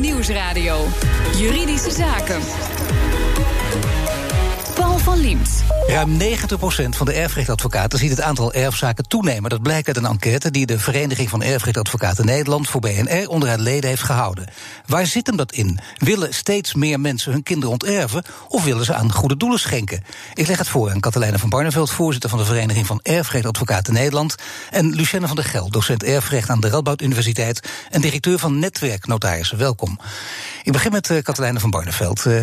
Nieuwsradio. Juridische Zaken. Van Liemt. Ruim 90% van de erfrechtadvocaten ziet het aantal erfzaken toenemen. Dat blijkt uit een enquête die de Vereniging van Erfrechtadvocaten Nederland voor BNR onder haar leden heeft gehouden. Waar zit hem dat in? Willen steeds meer mensen hun kinderen onterven of willen ze aan goede doelen schenken? Ik leg het voor aan Katelijne van Barneveld, voorzitter van de Vereniging van Erfrechtadvocaten Nederland, en Lucienne van der Gel, docent erfrecht aan de Radboud Universiteit en directeur van Netwerk Notarissen. Welkom. Ik begin met uh, Katelijne van Barneveld. Uh,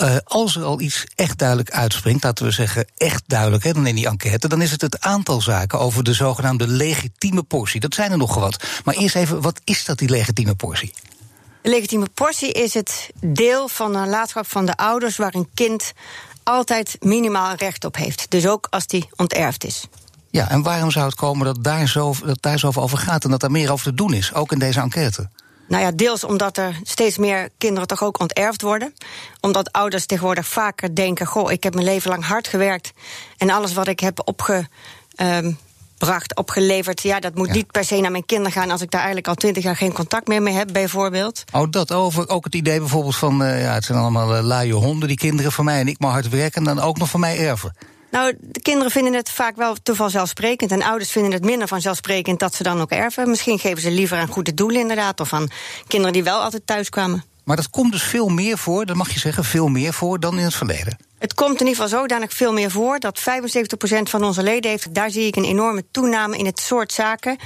uh, als er al iets echt duidelijk uitspringt, laten we zeggen echt duidelijk, hè, dan in die enquête, dan is het het aantal zaken over de zogenaamde legitieme portie. Dat zijn er nogal wat. Maar eerst even, wat is dat, die legitieme portie? De legitieme portie is het deel van de nalatenschap van de ouders waar een kind altijd minimaal recht op heeft. Dus ook als die onterfd is. Ja, en waarom zou het komen dat daar, zo, dat daar zoveel over gaat en dat er meer over te doen is, ook in deze enquête? Nou ja, deels omdat er steeds meer kinderen toch ook onterfd worden. Omdat ouders tegenwoordig vaker denken: Goh, ik heb mijn leven lang hard gewerkt. En alles wat ik heb opgebracht, opgeleverd, ja, dat moet ja. niet per se naar mijn kinderen gaan als ik daar eigenlijk al twintig jaar geen contact meer mee heb, bijvoorbeeld. Oh, dat over. Ook het idee bijvoorbeeld van: uh, ja, het zijn allemaal uh, laaie honden, die kinderen van mij, en ik maar hard werken en dan ook nog van mij erven. Nou, de kinderen vinden het vaak wel te vanzelfsprekend. En ouders vinden het minder vanzelfsprekend dat ze dan ook erven. Misschien geven ze liever aan goede doelen, inderdaad. Of aan kinderen die wel altijd thuis kwamen. Maar dat komt dus veel meer voor, dat mag je zeggen, veel meer voor dan in het verleden. Het komt in ieder geval zodanig veel meer voor dat 75% van onze leden heeft. Daar zie ik een enorme toename in het soort zaken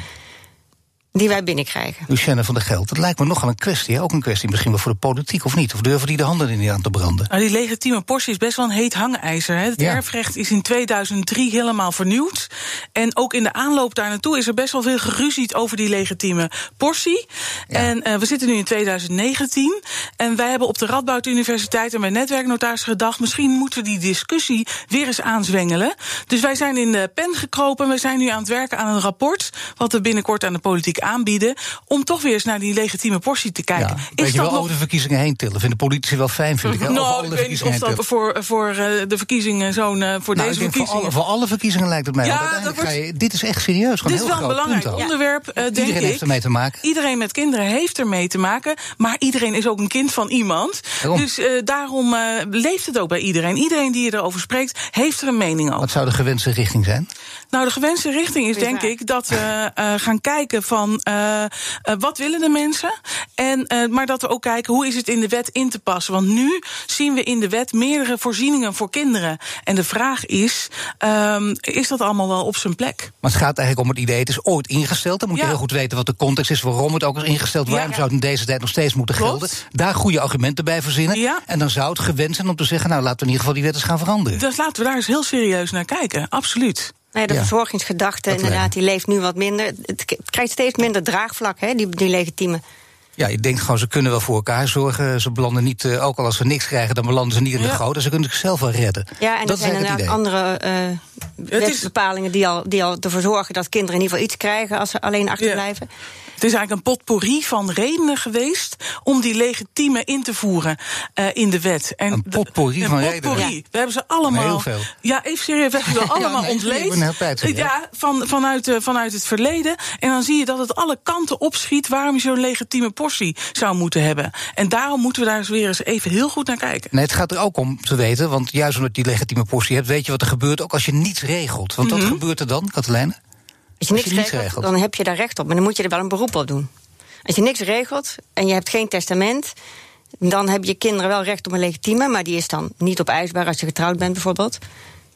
die wij binnenkrijgen. Lucienne van der Geld, dat lijkt me nogal een kwestie. Ook een kwestie misschien wel voor de politiek of niet? Of durven die de handen er niet aan te branden? Nou, die legitieme portie is best wel een heet hangijzer. Hè. Het ja. erfrecht is in 2003 helemaal vernieuwd. En ook in de aanloop daar naartoe is er best wel veel geruzied over die legitieme portie. Ja. En uh, we zitten nu in 2019. En wij hebben op de Radboud Universiteit en bij Netwerknotaris gedacht... misschien moeten we die discussie weer eens aanzwengelen. Dus wij zijn in de pen gekropen. We zijn nu aan het werken aan een rapport... wat we binnenkort aan de politiek aanbieden. om toch weer eens naar die legitieme portie te kijken. Ja, is je dat wel nog... over de verkiezingen heen tillen? Vinden politici wel fijn, vind ik. Hè? Nou, ik weet niet of dat voor, voor uh, de verkiezingen zo'n. Uh, voor nou, deze verkiezingen. Voor alle, voor alle, verkiezingen lijkt het mij. Ja, want wordt... ga je, dit is echt serieus. Dit is wel een belangrijk onderwerp. Iedereen denk heeft ermee te maken. Iedereen met kinderen heeft ermee te maken. Maar iedereen is ook een kind van iemand. Daarom. Dus daarom leeft het ook bij iedereen. Iedereen die erover spreekt, heeft er een mening over. Wat zou de gewenste richting zijn? Nou, de gewenste richting is denk ik dat we gaan kijken van. Uh, wat willen de mensen? En, uh, maar dat we ook kijken hoe is het in de wet in te passen. Want nu zien we in de wet meerdere voorzieningen voor kinderen. En de vraag is: um, is dat allemaal wel op zijn plek? Maar het gaat eigenlijk om het idee: het is ooit ingesteld. Dan moet ja. je heel goed weten wat de context is, waarom het ook is ingesteld. Waarom ja. zou het in deze tijd nog steeds moeten Klopt. gelden? Daar goede argumenten bij verzinnen. Ja. En dan zou het gewend zijn om te zeggen: nou laten we in ieder geval die wet eens gaan veranderen. Dus laten we daar eens heel serieus naar kijken. Absoluut. Nee, de ja. verzorgingsgedachte inderdaad, die leeft nu wat minder. Het krijgt steeds minder draagvlak, hè, die, die legitieme. Ja, je denkt gewoon, ze kunnen wel voor elkaar zorgen. Ze belanden niet, uh, ook al als ze niks krijgen, dan belanden ze niet in de ja. goot. Ze kunnen zichzelf wel redden. Ja, en dat er zijn inderdaad andere uh, wetsbepalingen die al, die al ervoor zorgen dat kinderen in ieder geval iets krijgen als ze alleen achterblijven. Ja. Het is eigenlijk een potpourri van redenen geweest om die legitieme in te voeren uh, in de wet. En een potpourri de, van een potpourri. redenen. We hebben ze allemaal. heel veel. Ja, even serieus, we hebben ze allemaal ja, nee, ontleed. Ja, van, vanuit, uh, vanuit het verleden. En dan zie je dat het alle kanten opschiet waarom je zo'n legitieme portie zou moeten hebben. En daarom moeten we daar eens weer eens even heel goed naar kijken. Nee, het gaat er ook om te weten, want juist omdat je die legitieme portie hebt, weet je wat er gebeurt, ook als je niets regelt. Want mm -hmm. wat gebeurt er dan, Katelijne? Als je niks, niks regelt, regelt, dan heb je daar recht op. Maar dan moet je er wel een beroep op doen. Als je niks regelt en je hebt geen testament, dan hebben je kinderen wel recht op een legitieme, maar die is dan niet opeisbaar als je getrouwd bent bijvoorbeeld.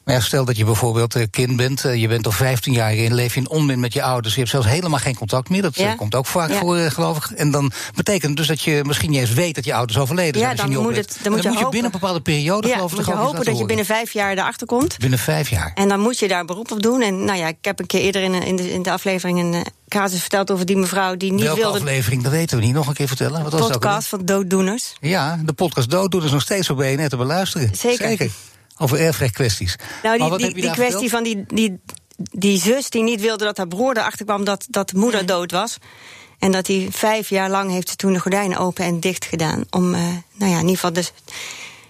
Maar ja, stel dat je bijvoorbeeld uh, kind bent, uh, je bent al 15 jaar in, leef je in onmin met je ouders, je hebt zelfs helemaal geen contact meer. Dat ja. uh, komt ook vaak voor, geloof ik. En dan betekent het dus dat je misschien niet eens weet dat je ouders overleden zijn. Ja, dan, je moet, het, dan moet, dan je, moet je binnen een bepaalde periode, geloof ik, moet je hopen dat je binnen vijf jaar erachter komt. Binnen vijf jaar. En dan moet je daar beroep op doen. En nou ja, ik heb een keer eerder in, in, de, in de aflevering een casus verteld over die mevrouw die niet Welke wilde. aflevering, dat weten we niet. Nog een keer vertellen. Wat was podcast van Dooddoeners. Ja, de podcast Dooddoeners nog steeds op BNR te beluisteren. Zeker. Zeker. Over erfrechtkwesties. Nou, die, die, die kwestie van die, die, die zus die niet wilde dat haar broer erachter kwam dat, dat de moeder dood was. En dat hij vijf jaar lang heeft ze toen de gordijnen open en dicht gedaan. Om, uh, nou ja, in ieder geval dus.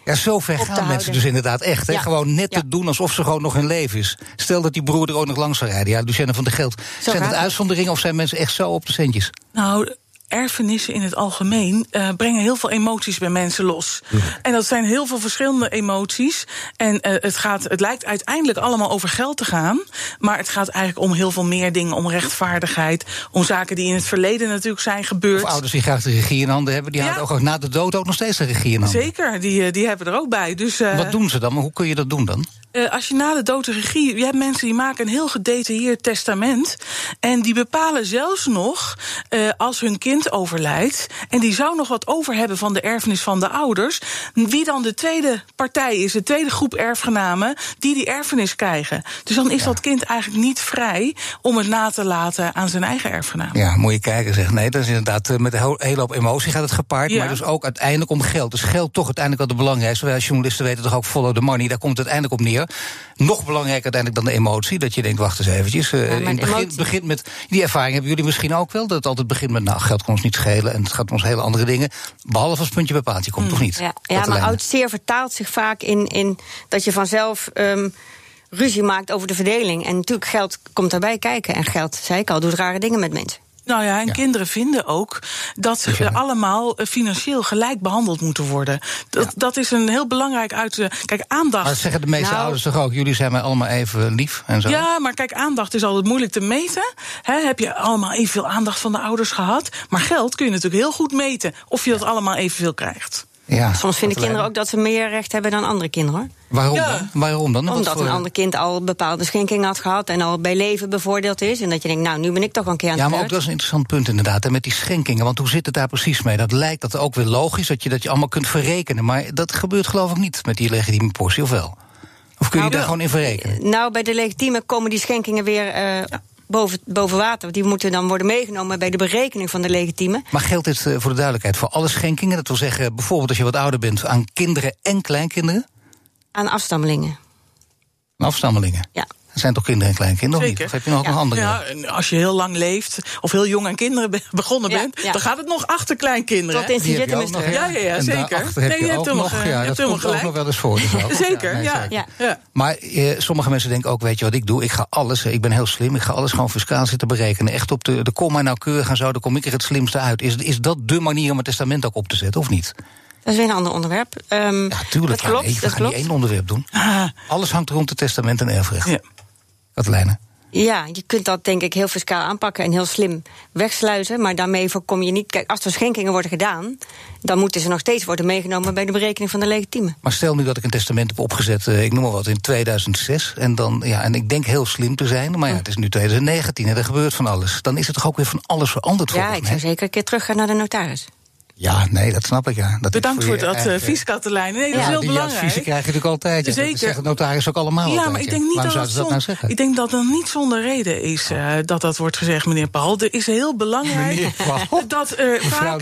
Ja, zo ver gaan mensen dus inderdaad echt. Hè? Gewoon net ja. te doen alsof ze gewoon nog in leven is. Stel dat die broer er ook nog langs zou rijden. Ja, Lucienne van der Geld. Zo zijn het gaat uitzonderingen of zijn mensen echt zo op de centjes? Nou, erfenissen in het algemeen uh, brengen heel veel emoties bij mensen los. En dat zijn heel veel verschillende emoties. En uh, het, gaat, het lijkt uiteindelijk allemaal over geld te gaan. Maar het gaat eigenlijk om heel veel meer dingen. Om rechtvaardigheid. Om zaken die in het verleden natuurlijk zijn gebeurd. Of ouders die graag de regie in handen hebben. Die ja. houden ook na de dood ook nog steeds de regie in handen. Zeker, die, die hebben er ook bij. Dus, Wat doen ze dan? Maar hoe kun je dat doen dan? Uh, als je na de dood de regie. Je hebt mensen die maken een heel gedetailleerd testament. En die bepalen zelfs nog. Uh, als hun kind overlijdt. en die zou nog wat over hebben van de erfenis van de ouders. wie dan de tweede partij is, de tweede groep erfgenamen. die die erfenis krijgen. Dus dan is ja. dat kind eigenlijk niet vrij. om het na te laten aan zijn eigen erfgenamen. Ja, moet je kijken, zeg. Nee, dat is inderdaad. Uh, met een hele hoop emotie gaat het gepaard. Ja. Maar dus ook uiteindelijk om geld. Dus geld toch uiteindelijk wat het belangrijkste. Wij als journalisten weten toch ook follow the money. Daar komt het uiteindelijk op neer. Nog belangrijker uiteindelijk dan de emotie. Dat je denkt, wacht eens eventjes. Ja, in het begin, begint met. Die ervaring hebben jullie misschien ook wel. Dat het altijd begint met. Nou, geld kan ons niet schelen. En het gaat om ons hele andere dingen. Behalve als puntje bij paaltje komt, mm. toch niet? Ja, ja maar oud zeer vertaalt zich vaak in, in dat je vanzelf. Um, ruzie maakt over de verdeling. En natuurlijk, geld komt daarbij kijken. En geld, zei ik al, doet rare dingen met mensen. Nou ja, en ja. kinderen vinden ook dat ze ja. allemaal financieel gelijk behandeld moeten worden. Dat, ja. dat is een heel belangrijk uit. Kijk, aandacht. Maar zeggen de meeste nou, ouders toch ook: jullie zijn mij allemaal even lief en zo? Ja, maar kijk, aandacht is altijd moeilijk te meten. He, heb je allemaal evenveel aandacht van de ouders gehad? Maar geld kun je natuurlijk heel goed meten of je dat allemaal evenveel krijgt. Ja, Soms vinden kinderen ook dat ze meer recht hebben dan andere kinderen. Waarom ja. dan? Waarom dan? Omdat voor... een ander kind al bepaalde schenking had gehad en al bij leven bevoordeeld is. En dat je denkt, nou, nu ben ik toch een keer aan het Ja, maar ook dat is een interessant punt inderdaad. En met die schenkingen, want hoe zit het daar precies mee? Dat lijkt dat ook weer logisch, dat je dat je allemaal kunt verrekenen. Maar dat gebeurt geloof ik niet met die legitieme portie, of wel? Of kun je nou, daar gewoon in verrekenen? Nou, bij de legitieme komen die schenkingen weer uh, ja boven, boven water. Die moeten dan worden meegenomen bij de berekening van de legitieme. Maar geldt dit uh, voor de duidelijkheid voor alle schenkingen? Dat wil zeggen, bijvoorbeeld als je wat ouder bent, aan kinderen en kleinkinderen? Aan afstammelingen. Aan afstammelingen? Ja. Zijn toch kinderen en kleinkinderen Zeker. Of heb je nog ja. een andere? Ja, als je heel lang leeft, of heel jong aan kinderen be begonnen Ja, bent... ja. dan gaat het nog achter kleinkinderen. Ook is terug. Ja, ja, zeker. Nee, je hebt nog, ja, dat komt ook nog wel eens voor. Dus ook. Zeker, nee, ja. zeker. Ja. Ja. Maar eh, sommige mensen denken ook, weet je wat ik doe? Ik ga alles, eh, ik ben heel slim, ik ga alles gewoon fiscaal zitten berekenen. Echt op de, de komma nauwkeurig en zo, dan kom ik er het slimste uit. Is, is dat de manier om het testament ook op te zetten, of niet? Dat is weer een ander onderwerp. Um, Ja, tuurlijk. Dat klopt, ja, nee, we dat gaan klopt. niet één onderwerp doen. Ah, Alles hangt rond het testament en erfrecht. ja. Katelijne. Ja, je kunt dat denk ik heel fiscaal aanpakken en heel slim wegsluizen. Maar daarmee voorkom je niet. Kijk, als er schenkingen worden gedaan, dan moeten ze nog steeds worden meegenomen bij de berekening van de legitieme. Maar stel nu dat ik een testament heb opgezet, eh, ik noem maar wat, in 2006. En, dan, ja, en ik denk heel slim te zijn, maar ja, het is nu 2019 en er gebeurt van alles. Dan is het toch ook weer van alles veranderd Ja, ik mij? zou zeker een keer terug gaan naar de notaris. Ja, nee, dat snap ik, ja. Dat Bedankt voor dat eigen- advies, Katelijne. Nee, dat Ja, is heel die belangrijk. adviezen krijg je natuurlijk altijd. Ja. Zeker. Dat zeggen notaris ook allemaal Ja, altijd, maar ik denk niet dat dat, nou zon- zeggen? Ik denk dat dat niet zonder reden is eh, dat dat wordt gezegd, meneer Paul. Er is heel belangrijk Meneer Paul. dat er vaak.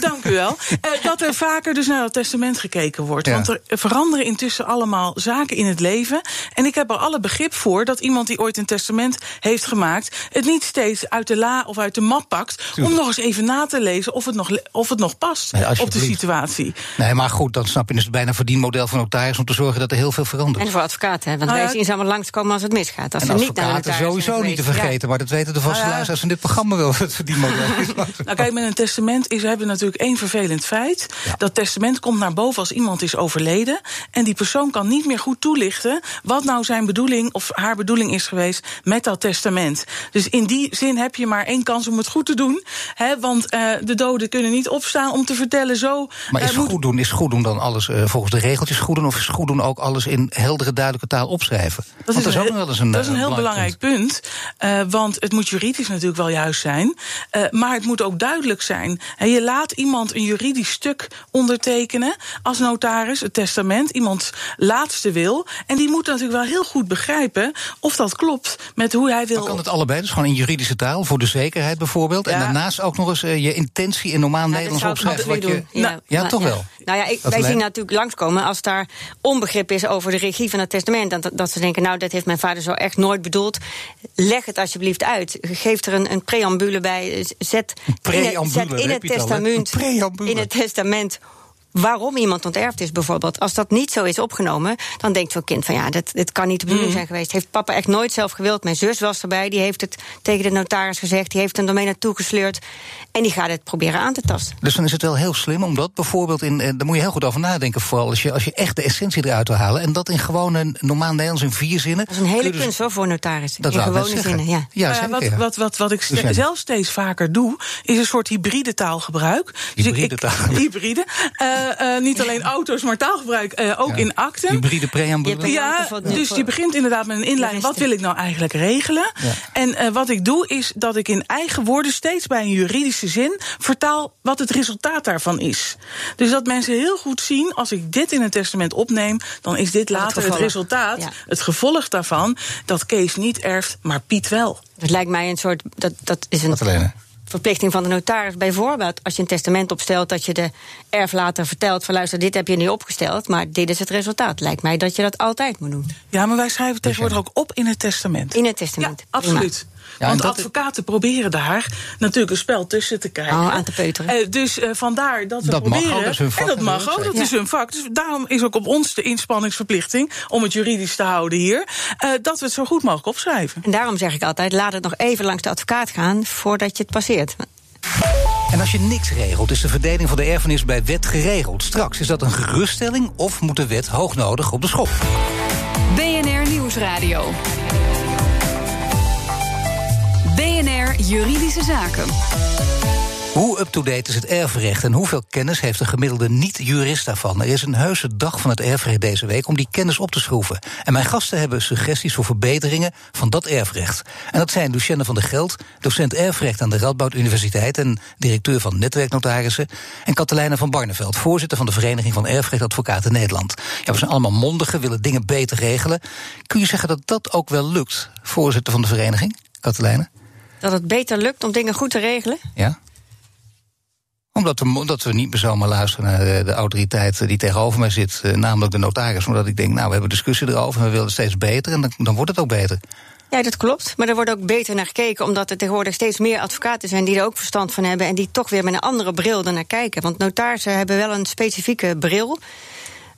Dank u wel. Eh, dat er vaker dus naar het testament gekeken wordt. Ja. Want er veranderen intussen allemaal zaken in het leven. En ik heb er alle begrip voor dat iemand die ooit een testament heeft gemaakt... het niet steeds uit de la of uit de map pakt... om nog eens even na te lezen of het nog, of het nog past Nee, op de situatie. Nee, maar goed, dan snap je dus bijna verdienmodel van notaris... om te zorgen dat er heel veel verandert. En voor advocaten, hè, want Nou wij zien ze allemaal langskomen als het misgaat. Als En ze niet naar advocaten sowieso niet te vergeten, maar dat weten de vaste Nou ja. luisteraars van dit programma wel. Het verdienmodel is. Nou kijk, met een testament is, hebben we natuurlijk één vervelend feit. Ja. Dat testament komt naar boven als iemand is overleden. En die persoon kan niet meer goed toelichten... wat nou zijn bedoeling of haar bedoeling is geweest met dat testament. Dus in die zin heb je maar één kans om het goed te doen. Hè, want eh, de doden kunnen niet opstaan om te vertellen zo... Maar is eh, moet- goed doen, is goed doen dan alles eh, volgens de regeltjes goed doen... of is goed doen ook alles in heldere, duidelijke taal opschrijven? Dat Want is, ook wel eens een, dat is een eh, heel belangrijk punt. want het moet juridisch natuurlijk wel juist zijn. maar het moet ook duidelijk zijn. En je laat iemand een juridisch stuk ondertekenen als notaris, het testament, iemands laatste wil. En die moet natuurlijk wel heel goed begrijpen of dat klopt met hoe hij Dan wil. kan het allebei, dus gewoon in juridische taal, voor de zekerheid bijvoorbeeld. En daarnaast ook nog eens je intentie in normaal Ja, Nederlands Wat je, doen. Nou, ja, maar- toch wel. Nou ja, ik, wij zien natuurlijk langskomen als daar onbegrip is over de regie van het testament. Dat, dat ze denken, nou, dat heeft mijn vader zo echt nooit bedoeld. Leg het alsjeblieft uit. Geef er een, een preambule bij. Zet in preambule, zet daar in het al, testament. In het testament waarom iemand onterfd is, bijvoorbeeld. Als dat niet zo is opgenomen, dan denkt zo'n kind van ja, dit, dit kan niet de bedoeling Mm. zijn geweest. Heeft papa echt nooit zelf gewild. Mijn zus was erbij, die heeft het tegen de notaris gezegd, die heeft hem ermee naartoe gesleurd. En die gaat het proberen aan te tasten. Dus dan is het wel heel slim om dat bijvoorbeeld in. eh, Daar moet je heel goed over nadenken. Vooral als je, als je echt de essentie eruit wil halen. En dat in gewoon een normaal Nederlands in vier zinnen. Dat is een hele dus- kunst hoor, voor notarissen. Dat in gewone zinnen, ja. Ja, Nou ja, wat, wat, wat, wat ik Lucienne. zelf steeds vaker doe, is een soort hybride taalgebruik. Dus ik- Hybride ik- taalgebruik. hybride. Eh, eh, niet alleen auto's, maar taalgebruik eh, ook Ja. in akten. Hybride preambule. Ja, dus je begint inderdaad met een inleiding. Wat wil ik nou eigenlijk regelen? Ja. En eh, wat ik doe, is dat ik in eigen woorden steeds bij een juridische zin vertaal wat het resultaat daarvan is. Dus dat mensen heel goed zien, als ik dit in een testament opneem, dan is dit later het, resultaat, Ja. het gevolg daarvan, dat Kees niet erft, maar Piet wel. Het lijkt mij een soort. Dat, dat is een Wat alleen. Verplichting van de notaris. Bijvoorbeeld als je een testament opstelt, dat je de erflater vertelt: van luister, dit heb je niet opgesteld, maar dit is het resultaat. Lijkt mij dat je dat altijd moet doen. Ja, maar wij schrijven tegenwoordig ook op in het testament. In het testament. Ja, absoluut. Ja, Want advocaten proberen daar natuurlijk een spel tussen te krijgen. Oh, aan te peuteren. Eh, dus eh, vandaar dat we Dat mag proberen. ook, dat is hun vak en dat mag ook, dat is hun vak. Dus daarom is ook op ons de inspanningsverplichting om het juridisch te houden hier. eh, dat we het zo goed mogelijk opschrijven. En daarom zeg ik altijd: laat het nog even langs de advocaat gaan voordat je het passeert. En als je niks regelt, is de verdeling van de erfenis bij wet geregeld. Straks is dat een geruststelling of moet de wet hoognodig op de schop? BNR Nieuwsradio. Juridische Zaken. Hoe up-to-date is het erfrecht en hoeveel kennis heeft de gemiddelde niet-jurist daarvan? Er is een heuse dag van het erfrecht deze week om die kennis op te schroeven. En mijn gasten hebben suggesties voor verbeteringen van dat erfrecht. En dat zijn Lucienne van der Geld, docent erfrecht aan de Radboud Universiteit en directeur van Netwerknotarissen. En Katelijne van Barneveld, voorzitter van de Vereniging van Erfrechtadvocaten Nederland. Ja, we zijn allemaal mondigen, willen dingen beter regelen. Kun je zeggen dat dat ook wel lukt, voorzitter van de vereniging, Katelijne? Dat het beter lukt om dingen goed te regelen. Ja? Omdat we, omdat we niet meer zomaar luisteren naar de, de autoriteit die tegenover mij zit, eh, namelijk de notaris. Omdat ik denk, nou, we hebben discussie erover en we willen het steeds beter. En dan, dan wordt het ook beter. Ja, dat klopt. Maar er wordt ook beter naar gekeken, omdat er tegenwoordig steeds meer advocaten zijn die er ook verstand van hebben en die toch weer met een andere bril ernaar kijken. Want notarissen hebben wel een specifieke bril.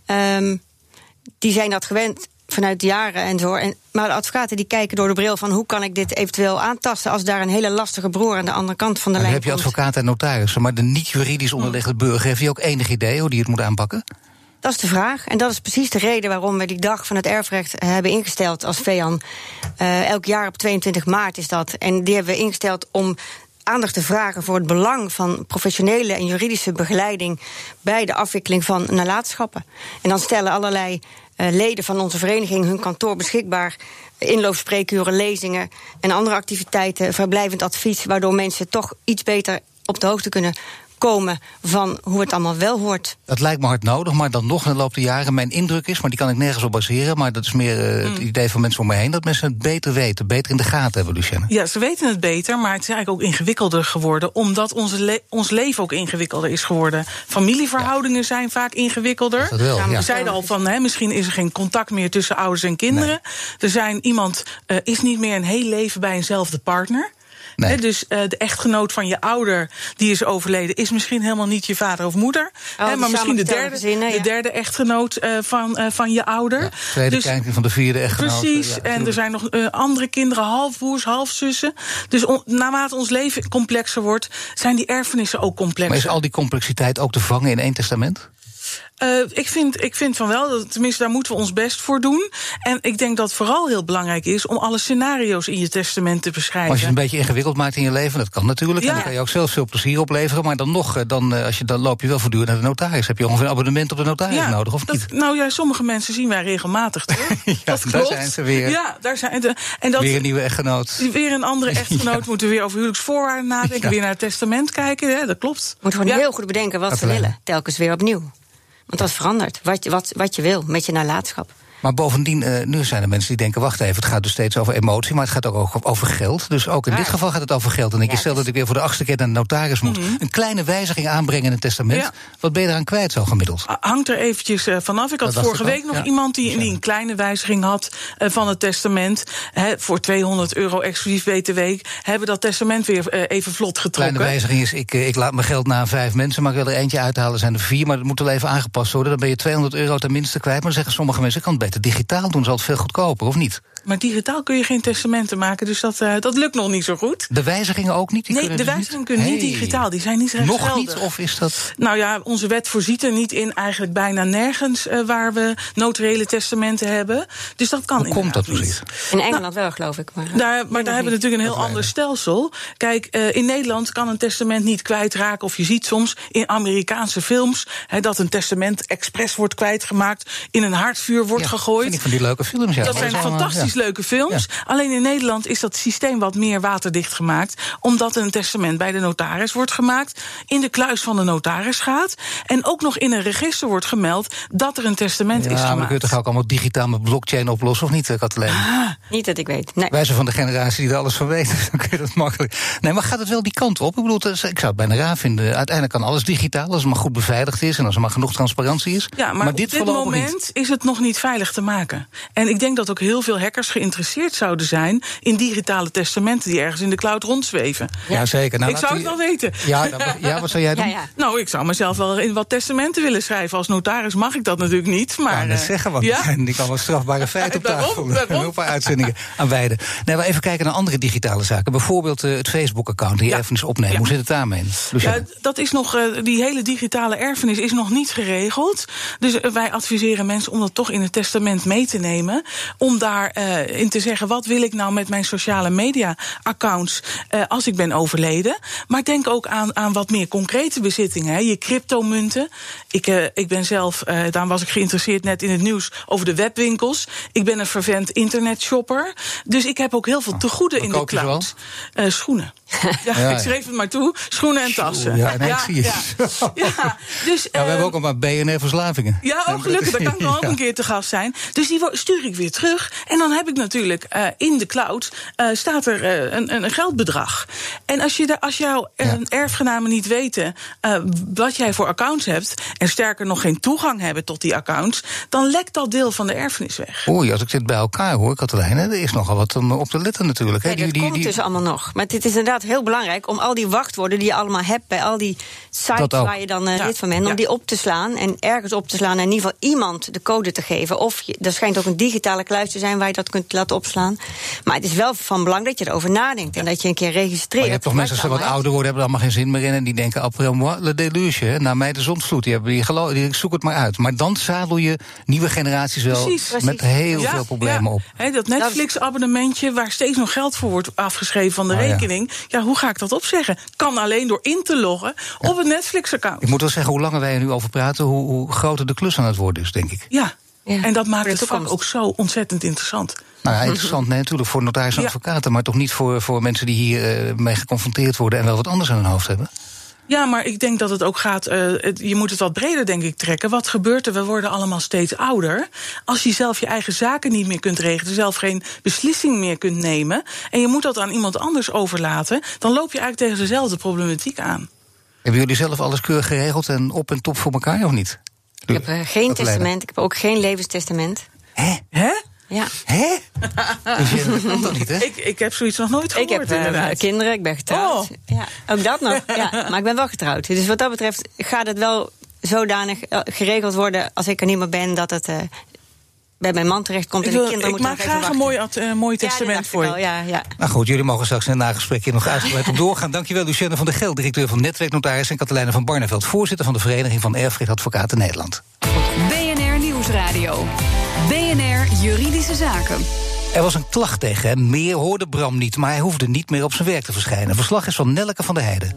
Ehm, die zijn dat gewend vanuit de jaren en zo. En, maar de advocaten die kijken door de bril van hoe kan ik dit eventueel aantasten als daar een hele lastige broer aan de andere kant van de En dan lijn heb je advocaten en notarissen. Maar de niet-juridisch onderlegde burger, heeft hij ook enig idee hoe die het moet aanpakken? Dat is de vraag. En dat is precies de reden waarom we die dag van het erfrecht hebben ingesteld als VEAN. Eh, elk jaar op 22 maart is dat. En die hebben we ingesteld om aandacht te vragen voor het belang van professionele en juridische begeleiding bij de afwikkeling van nalatenschappen. En dan stellen allerlei eh, leden van onze vereniging hun kantoor beschikbaar. Inloopspreekuren, lezingen en andere activiteiten, verblijvend advies, waardoor mensen toch iets beter op de hoogte kunnen komen van hoe het allemaal wel hoort. Dat lijkt me hard nodig, maar dan nog in de loop der jaren. Mijn indruk is, maar die kan ik nergens op baseren. Maar dat is meer eh, het idee van mensen om me heen. Dat mensen het beter weten, beter in de gaten hebben, Lucienne. Ja, ze weten het beter, maar het is eigenlijk ook ingewikkelder geworden. Omdat onze le- ons leven ook ingewikkelder is geworden. Familieverhoudingen zijn vaak ingewikkelder. Dat wel, Ja, ja. We zeiden al van, hè, misschien is er geen contact meer tussen ouders en kinderen. Er zijn iemand eh, is niet meer een heel leven bij eenzelfde partner. Nee. Dus eh, de echtgenoot van je ouder die is overleden, is misschien helemaal niet je vader of moeder. Oh, maar misschien de derde, gezinnen, de derde echtgenoot eh, van, eh, van je ouder. Ja, tweede Dus- kijking van de vierde echtgenoot. Precies, Ja, en er zijn nog eh, andere kinderen, halfbroers, halfzussen. Dus on- naarmate ons leven complexer wordt, zijn die erfenissen ook complexer. Maar is al die complexiteit ook te vangen in één testament? Eh, ik, vind, ik vind van wel, dat, tenminste daar moeten we ons best voor doen. En ik denk dat het vooral heel belangrijk is om alle scenario's in je testament te beschrijven. als je het een beetje ingewikkeld maakt in je leven, dat kan natuurlijk. En dan kan je ook zelf veel plezier opleveren. Maar dan nog, eh, dan, eh, als je, dan loop je wel voortdurend naar de notaris. Heb je ongeveer een abonnement op de notaris nodig, of dat- niet? Nou ja, sommige mensen zien wij regelmatig terug. Ja, dat daar zijn ze weer. Ja, daar zijn de, en dat, Weer een nieuwe echtgenoot. weer een andere echtgenoot moeten weer over huwelijksvoorwaarden nadenken. Ja. Weer naar het testament kijken. Hè, dat klopt. moet gewoon Ja. heel goed bedenken wat Dat ze willen. Telkens weer opnieuw. Want dat verandert. Wat wat, wat je wil met je nalatenschap. Maar bovendien, uh, nu zijn er mensen die denken: wacht even, het gaat dus steeds over emotie, maar het gaat ook over geld. Dus ook in dit geval gaat het over geld. En ik ja, stel dat ik weer voor de achtste keer naar de notaris moet. Mm-hmm. Een kleine wijziging aanbrengen in het testament. Ja. Wat ben je eraan kwijt, zo gemiddeld? Hangt er eventjes uh, vanaf. Ik had vorige week nog iemand die, die, een kleine wijziging had uh, van het testament. He, voor 200 euro exclusief BTW. Hebben dat testament weer even vlot getrokken. Kleine wijziging is: ik, ik laat mijn geld na vijf mensen, maar ik wil er eentje uithalen, zijn er vier. Maar dat moet wel even aangepast worden. Dan ben je 200 euro tenminste kwijt. Maar dan zeggen sommige mensen: ik kan het digitaal doen, zal het veel goedkoper, of niet? Maar digitaal kun je geen testamenten maken, dus dat, uh, dat lukt nog niet zo goed. De wijzigingen ook niet? Die nee, de dus wijzigingen niet? kunnen niet digitaal, die zijn niet rechtsgeldig. Nog niet, of is dat... Nou ja, onze wet voorziet er niet in, eigenlijk bijna nergens... Uh, waar we notariële testamenten hebben. Dus dat kan Hoe komt dat precies? In Engeland nou, wel, geloof ik. Maar, daar, maar daar hebben we natuurlijk een heel ander stelsel. Kijk, uh, in Nederland kan een testament niet kwijtraken... of je ziet soms in Amerikaanse films... He, dat een testament expres wordt kwijtgemaakt... in een hartvuur wordt ja, gegooid. Vind ik van die leuke films, ja. Dat zijn fantastisch leuke films. Alleen in Nederland is dat systeem wat meer waterdicht gemaakt. Omdat een testament bij de notaris wordt gemaakt. In de kluis van de notaris gaat. En ook nog in een register wordt gemeld dat er een testament ja, is gemaakt. Maar kun je toch ook allemaal digitaal met blockchain oplossen, of niet, Kathleen? Ah, niet dat ik weet. Nee. Wij zijn van de generatie die er alles van weten. Dan kun je dat makkelijk. Nee, maar gaat het wel die kant op? Ik bedoel, ik zou het bijna raar vinden. Uiteindelijk kan alles digitaal, als het maar goed beveiligd is en als er maar genoeg transparantie is. Ja, maar, maar dit, op dit moment niet. is het nog niet veilig te maken. En ik denk dat ook heel veel hackers geïnteresseerd zouden zijn in digitale testamenten die ergens in de cloud rondzweven. Ja, zeker. Nou, ik zou het wel weten. Ja, ja, wat zou jij doen? Ja, ja. Nou, ik zou mezelf wel in wat testamenten willen schrijven. Als notaris mag ik dat natuurlijk niet. Maar, ja, zeggen, want ja? die kan wel strafbare feiten op tafel. Daarom, Een paar uitzendingen aan wijden. Nee, maar even kijken naar andere digitale zaken. Bijvoorbeeld uh, het Facebook-account, die erfenis opnemen. Hoe zit het daarmee? Ja, dat is nog, uh, die hele digitale erfenis is nog niet geregeld. Dus uh, wij adviseren mensen om dat toch in het testament mee te nemen. Om daarin in te zeggen, wat wil ik nou met mijn sociale media-accounts uh, als ik ben overleden. Maar denk ook aan, aan wat meer concrete bezittingen. Hè. Je cryptomunten. Ik, uh, ik ben zelf, uh, daarom was ik geïnteresseerd net in het nieuws over de webwinkels. Ik ben een vervent internetshopper. Dus ik heb ook heel veel tegoeden in de cloud. schoenen. Ja, ja, ik schreef het maar toe. Schoenen en tassen. Ja, nee, ja, ik zie je. Ja. ja. dus, ja, we hebben ook al maar BNR-verslavingen. Ja, ook gelukkig. Daar kan ik nog ook een keer te gast zijn. Dus die stuur ik weer terug. En dan heb ik natuurlijk uh, in de cloud uh, staat er uh, een, een, geldbedrag. En als, je de, als jouw erfgenamen niet weten wat jij voor accounts hebt... en sterker nog geen toegang hebben tot die accounts... dan lekt dat deel van de erfenis weg. Oei, als ik dit bij elkaar hoor, Katelijn... er is nogal wat om op te letten natuurlijk. Nee, die, dat die, komt die, dus allemaal nog. Maar dit is inderdaad heel belangrijk om al die wachtwoorden die je allemaal hebt bij al die sites waar je dan uh, Ja. lid van bent, om Ja. die op te slaan en ergens op te slaan en in ieder geval iemand de code te geven. Of je, er schijnt ook een digitale kluis te zijn waar je dat kunt laten opslaan. Maar het is wel van belang dat je erover nadenkt en dat je een keer registreert. Maar je hebt toch mensen, als ze wat ouder worden, hebben er allemaal geen zin meer in. En die denken, après moi, le déluge. hè. Na mij de zonsvloed. Die, hebben, die, gelo- die zoek het maar uit. Maar dan zadel je nieuwe generaties wel Precies. met heel Ja, veel problemen ja. op. Hè, dat Netflix-abonnementje waar steeds nog geld voor wordt afgeschreven van de ja. rekening. Ja. hoe ga ik dat opzeggen? Kan alleen door in te loggen op het Netflix-account. Ik moet wel zeggen, hoe langer wij er nu over praten, hoe, hoe groter de klus aan het worden is, denk ik. Ja. Ja, En dat maakt het vak ook zo ontzettend interessant. Nou ja, interessant, nee, natuurlijk voor notaris en Ja. advocaten, maar toch niet voor, voor mensen die hier eh, mee geconfronteerd worden en wel wat anders aan hun hoofd hebben. Ja, maar ik denk dat het ook gaat. eh, het- je moet het wat breder, denk ik, trekken. Wat gebeurt er? We worden allemaal steeds ouder. Als je zelf je eigen zaken niet meer kunt regelen, zelf geen beslissing meer kunt nemen. en je moet dat aan iemand anders overlaten. dan loop je eigenlijk tegen dezelfde problematiek aan. Hebben jullie zelf alles keurig geregeld en op en top voor elkaar of niet? Ik heb eh, geen testament, ik heb ook geen levenstestament. Hè? Hè? Ja. Hè? dus je, dat kan toch niet, hè? Ik, ik heb zoiets nog nooit Ik gehoord, heb eh, inderdaad. kinderen, ik ben getrouwd. Oh. Ja, ook dat nog. Ja, maar ik ben wel getrouwd. Dus wat dat betreft gaat het wel zodanig eh, geregeld worden als ik er niet meer ben dat het eh, bij mijn man terechtkomt Ik, en de kinderen ik moeten maak even graag een mooi, ad- mooi Ja, dat testament voor je. wel, Ja, ja. Nou goed, jullie mogen straks in het nagesprek hier nog uitgebreid op doorgaan. Dankjewel, Lucienne van der Gel, directeur van Netwerknotaris... en Katelijne van Barneveld, voorzitter van de Vereniging van Erfrechtadvocaten Nederland. BNR Nieuwsradio. BNR Juridische Zaken. Er was een klacht tegen hem. Meer hoorde Bram niet, maar hij hoefde niet meer op zijn werk te verschijnen. Verslag is van Nelke van der Heijden.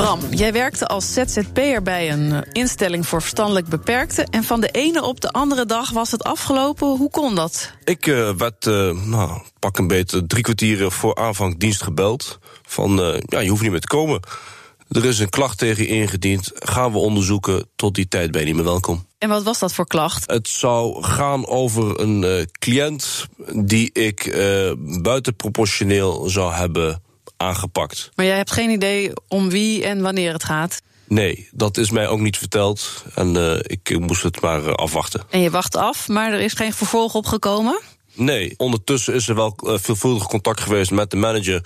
Bram, jij werkte als ZZP'er bij een eh, instelling voor verstandelijk beperkten. En van de ene op de andere dag was het afgelopen. Hoe kon dat? Ik eh, werd, eh, nou, pak een beetje drie kwartier voor aanvang dienst gebeld. Van, ja, je hoeft niet meer te komen. Er is een klacht tegen je ingediend. Gaan we onderzoeken. Tot die tijd ben je niet meer welkom. En wat was dat voor klacht? Het zou gaan over een uh, cliënt die ik uh, buitenproportioneel zou hebben aangepakt. Maar jij hebt geen idee om wie en wanneer het gaat? Nee, dat is mij ook niet verteld. En uh, ik moest het maar afwachten. En je wacht af, maar er is geen vervolg op gekomen? Nee, ondertussen is er wel veelvuldig contact geweest met de manager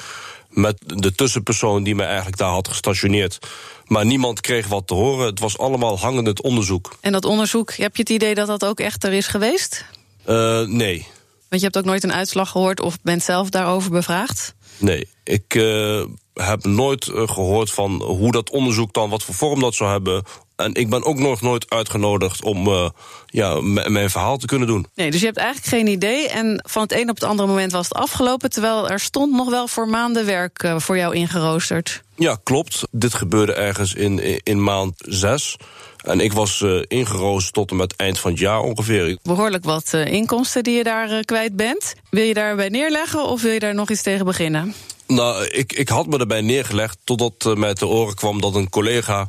met de tussenpersoon die mij eigenlijk daar had gestationeerd. Maar niemand kreeg wat te horen. Het was allemaal hangend onderzoek. En dat onderzoek, heb je het idee dat dat ook echt er is geweest? Uh, nee. Want je hebt ook nooit een uitslag gehoord of bent zelf daarover bevraagd? Nee, ik uh, heb nooit uh, gehoord van hoe dat onderzoek dan, wat voor vorm dat zou hebben. En ik ben ook nog nooit uitgenodigd om uh, ja, mijn verhaal te kunnen doen. Nee, dus je hebt eigenlijk geen idee. En van het een op het andere moment was het afgelopen. Terwijl er stond nog wel voor maanden werk uh, voor jou ingeroosterd. Ja, klopt. Dit gebeurde ergens in, in maand zes. En ik was uh, ingeroosterd tot en met eind van het jaar ongeveer. Behoorlijk wat inkomsten die je daar kwijt bent. Wil je daarbij neerleggen of wil je daar nog iets tegen beginnen? Nou, ik, ik had me erbij neergelegd totdat mij te oren kwam dat een collega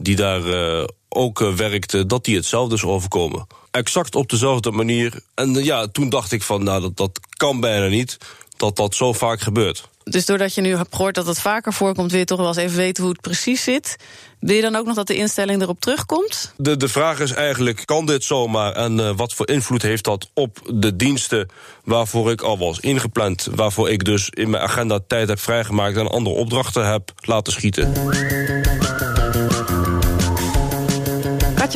die daar uh, ook uh, werkte, dat die hetzelfde is overkomen. Exact op dezelfde manier. En uh, ja, toen dacht ik van, nou, dat, dat kan bijna niet, dat dat zo vaak gebeurt. Dus doordat je nu hebt gehoord dat het vaker voorkomt, wil je toch wel eens even weten hoe het precies zit. Wil je dan ook nog dat de instelling erop terugkomt? De, de vraag is eigenlijk, kan dit zomaar en uh, wat voor invloed heeft dat op de diensten waarvoor ik al was ingepland, waarvoor ik dus in mijn agenda tijd heb vrijgemaakt en andere opdrachten heb laten schieten?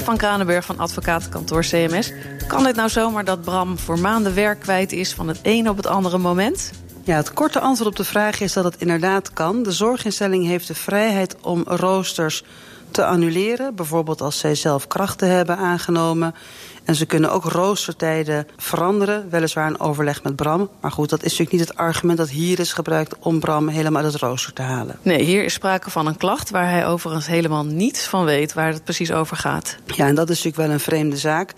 Van Kranenburg van advocatenkantoor CMS. Kan het nou zomaar dat Bram voor maanden werk kwijt is van het een op het andere moment? Ja, het korte antwoord op de vraag is dat het inderdaad kan. De zorginstelling heeft de vrijheid om roosters te annuleren. Bijvoorbeeld als zij zelf krachten hebben aangenomen. En ze kunnen ook roostertijden veranderen. Weliswaar in overleg met Bram. Maar goed, dat is natuurlijk niet het argument dat hier is gebruikt... om Bram helemaal uit het rooster te halen. Nee, hier is sprake van een klacht waar hij overigens helemaal niets van weet... waar het precies over gaat. Ja, en dat is natuurlijk wel een vreemde zaak.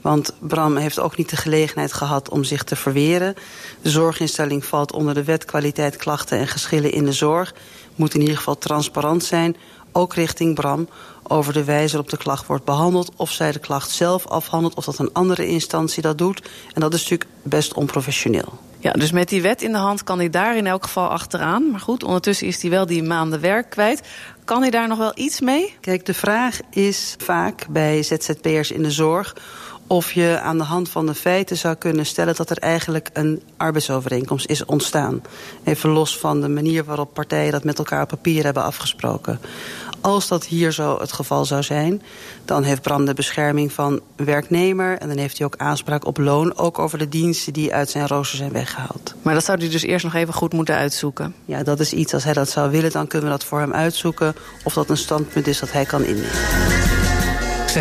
Want Bram heeft ook niet de gelegenheid gehad om zich te verweren. De zorginstelling valt onder de wet kwaliteit klachten en geschillen in de zorg. Moet in ieder geval transparant zijn, ook richting Bram... over de wijze waarop de klacht wordt behandeld... of zij de klacht zelf afhandelt, of dat een andere instantie dat doet. En dat is natuurlijk best onprofessioneel. Ja, dus met die wet in de hand kan hij daar in elk geval achteraan. Maar goed, ondertussen is hij wel die maanden werk kwijt. Kan hij daar nog wel iets mee? Kijk, de vraag is vaak bij ZZP'ers in de zorg of je aan de hand van de feiten zou kunnen stellen dat er eigenlijk een arbeidsovereenkomst is ontstaan. Even los van de manier waarop partijen dat met elkaar op papier hebben afgesproken. Als dat hier zo het geval zou zijn, dan heeft Bram de bescherming van werknemer... en dan heeft hij ook aanspraak op loon, ook over de diensten die uit zijn rooster zijn weggehaald. Maar dat zou hij dus eerst nog even goed moeten uitzoeken? Ja, dat is iets, als hij dat zou willen, dan kunnen we dat voor hem uitzoeken... of dat een standpunt is dat hij kan innemen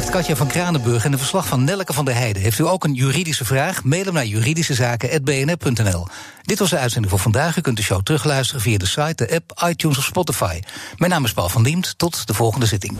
zegt Katja van Kranenburg in een verslag van Nelke van der Heijden. Heeft u ook een juridische vraag? Mail hem naar juridischezaken.bnr.nl. Dit was de uitzending voor vandaag. U kunt de show terugluisteren via de site, de app, iTunes of Spotify. Mijn naam is Paul van Diemt. Tot de volgende zitting.